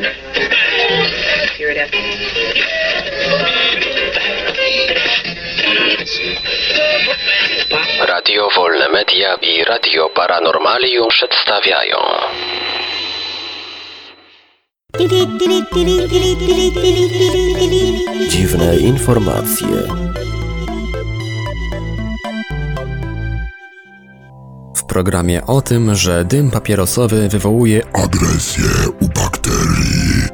Here it is. Radio Wolne Media i Radio Paranormalium przedstawiają Dziwne informacje. W programie o tym, że dym papierosowy wywołuje agresję u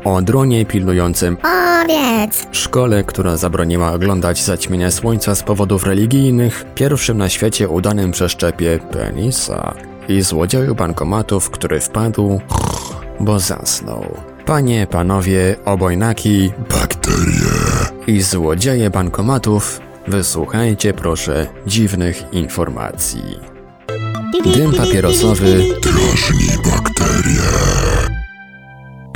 o dronie pilnującym Owiec! szkole, która zabroniła oglądać zaćmienia słońca z powodów religijnych, pierwszym na świecie udanym przeszczepie penisa i złodzieju bankomatów, który wpadł, bo zasnął. Panie, panowie, obojnaki bakterie, i złodzieje bankomatów, wysłuchajcie proszę dziwnych informacji. Dym papierosowy, drażni bakterie,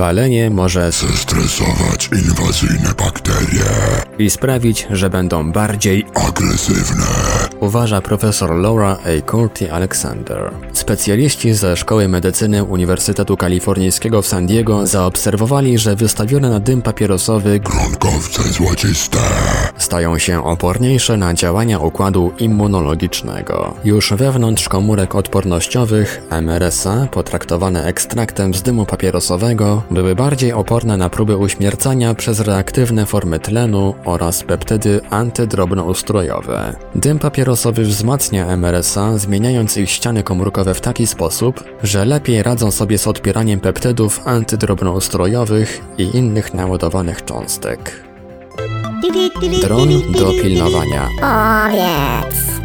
palenie może zestresować inwazyjne bakterie, i sprawić, że będą bardziej agresywne, uważa profesor Laura A. Courtney Alexander. Specjaliści ze Szkoły Medycyny Uniwersytetu Kalifornijskiego w San Diego zaobserwowali, że wystawione na dym papierosowy gronkowce złociste, stają się oporniejsze na działania układu immunologicznego. Już wewnątrz komórek odpornościowych MRSA, potraktowane ekstraktem z dymu papierosowego, były bardziej oporne na próby uśmiercania przez reaktywne formy tlenu oraz peptydy antydrobnoustrojowe. Dym papierosowy wzmacnia MRSA, zmieniając ich ściany komórkowe w taki sposób, że lepiej radzą sobie z odpieraniem peptydów antydrobnoustrojowych i innych naładowanych cząstek. Dron do pilnowania. Owiec!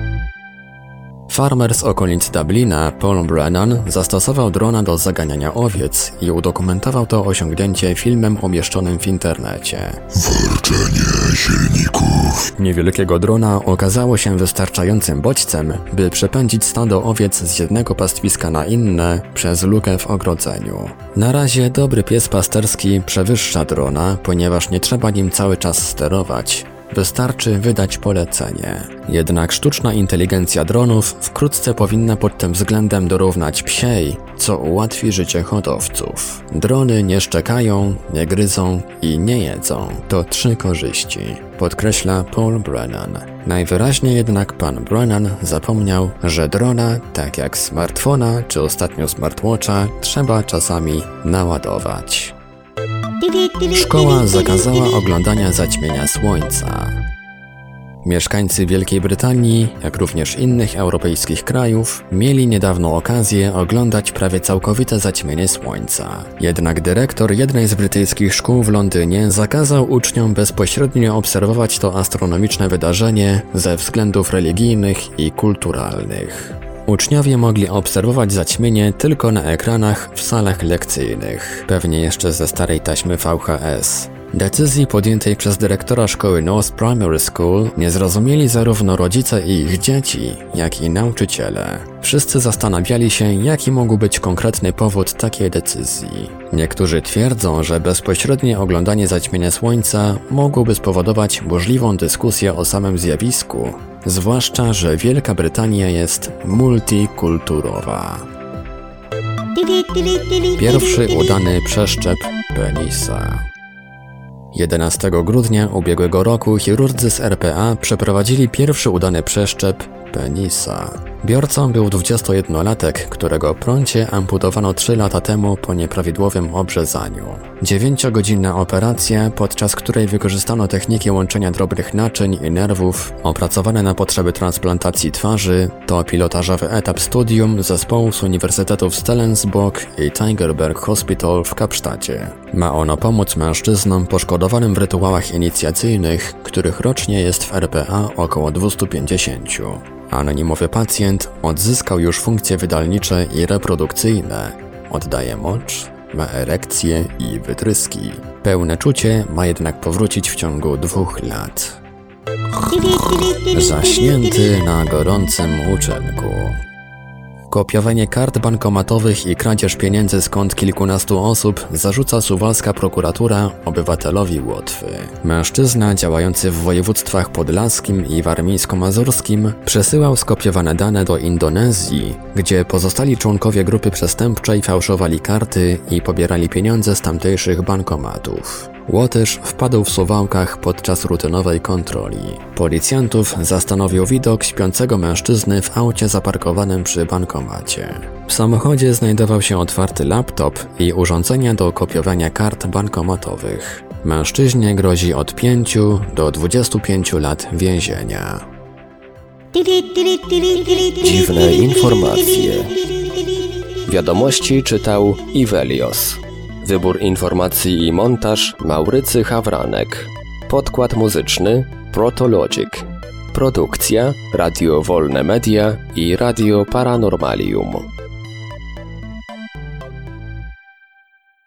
Farmer z okolic Dublina, Paul Brennan, zastosował drona do zaganiania owiec i udokumentował to osiągnięcie filmem umieszczonym w internecie. warczenie silników, Niewielkiego drona okazało się wystarczającym bodźcem, by przepędzić stado owiec z jednego pastwiska na inne przez lukę w ogrodzeniu. Na razie dobry pies pasterski przewyższa drona, ponieważ nie trzeba nim cały czas sterować. Wystarczy wydać polecenie. Jednak sztuczna inteligencja dronów wkrótce powinna pod tym względem dorównać psiej, co ułatwi życie hodowców. Drony nie szczekają, nie gryzą i nie jedzą. To trzy korzyści, podkreśla Paul Brennan. Najwyraźniej jednak pan Brennan zapomniał, że drona, tak jak smartfona czy ostatnio smartwatcha, trzeba czasami naładować. Szkoła zakazała oglądania zaćmienia słońca. Mieszkańcy Wielkiej Brytanii, jak również innych europejskich krajów, mieli niedawno okazję oglądać prawie całkowite zaćmienie słońca. Jednak dyrektor jednej z brytyjskich szkół w Londynie zakazał uczniom bezpośrednio obserwować to astronomiczne wydarzenie ze względów religijnych i kulturalnych. Uczniowie mogli obserwować zaćmienie tylko na ekranach w salach lekcyjnych, pewnie jeszcze ze starej taśmy VHS. Decyzji podjętej przez dyrektora szkoły North Primary School nie zrozumieli zarówno rodzice i ich dzieci, jak i nauczyciele. Wszyscy zastanawiali się, jaki mógł być konkretny powód takiej decyzji. Niektórzy twierdzą, że bezpośrednie oglądanie zaćmienia słońca mogłoby spowodować burzliwą dyskusję o samym zjawisku, zwłaszcza, że Wielka Brytania jest multikulturowa. Pierwszy udany przeszczep penisa. 11 grudnia ubiegłego roku chirurdzy z RPA przeprowadzili pierwszy udany przeszczep penisa. Biorcą był 21-latek, którego prącie amputowano 3 lata temu po nieprawidłowym obrzezaniu. Dziewięciogodzinna operacja, podczas której wykorzystano techniki łączenia drobnych naczyń i nerwów opracowane na potrzeby transplantacji twarzy, to pilotażowy etap studium zespołu z uniwersytetów Stellensbosch i Tigerberg Hospital w Kapsztacie. Ma ono pomóc mężczyznom poszkodowanym w rytuałach inicjacyjnych, których rocznie jest w RPA około 250. Anonimowy pacjent odzyskał już funkcje wydalnicze i reprodukcyjne. Oddaje mocz, ma erekcję i wytryski. Pełne czucie ma jednak powrócić w ciągu dwóch lat. Zaśnięty na gorącym uczynku. Kopiowanie kart bankomatowych i kradzież pieniędzy z kilkunastu osób zarzuca suwalska prokuratura obywatelowi Łotwy. Mężczyzna działający w województwach podlaskim i warmińsko-mazurskim przesyłał skopiowane dane do Indonezji, gdzie pozostali członkowie grupy przestępczej fałszowali karty i pobierali pieniądze z tamtejszych bankomatów. Łotysz wpadł w Suwałkach podczas rutynowej kontroli. Policjantów zastanowił widok śpiącego mężczyzny w aucie zaparkowanym przy bankomacie. W samochodzie znajdował się otwarty laptop i urządzenia do kopiowania kart bankomatowych. Mężczyźnie grozi od 5 do 25 lat więzienia. Dziwne informacje. Wiadomości czytał Ivelios. Wybór informacji i montaż Maurycy Hawranek. Podkład muzyczny Protologic. Produkcja Radio Wolne Media i Radio Paranormalium.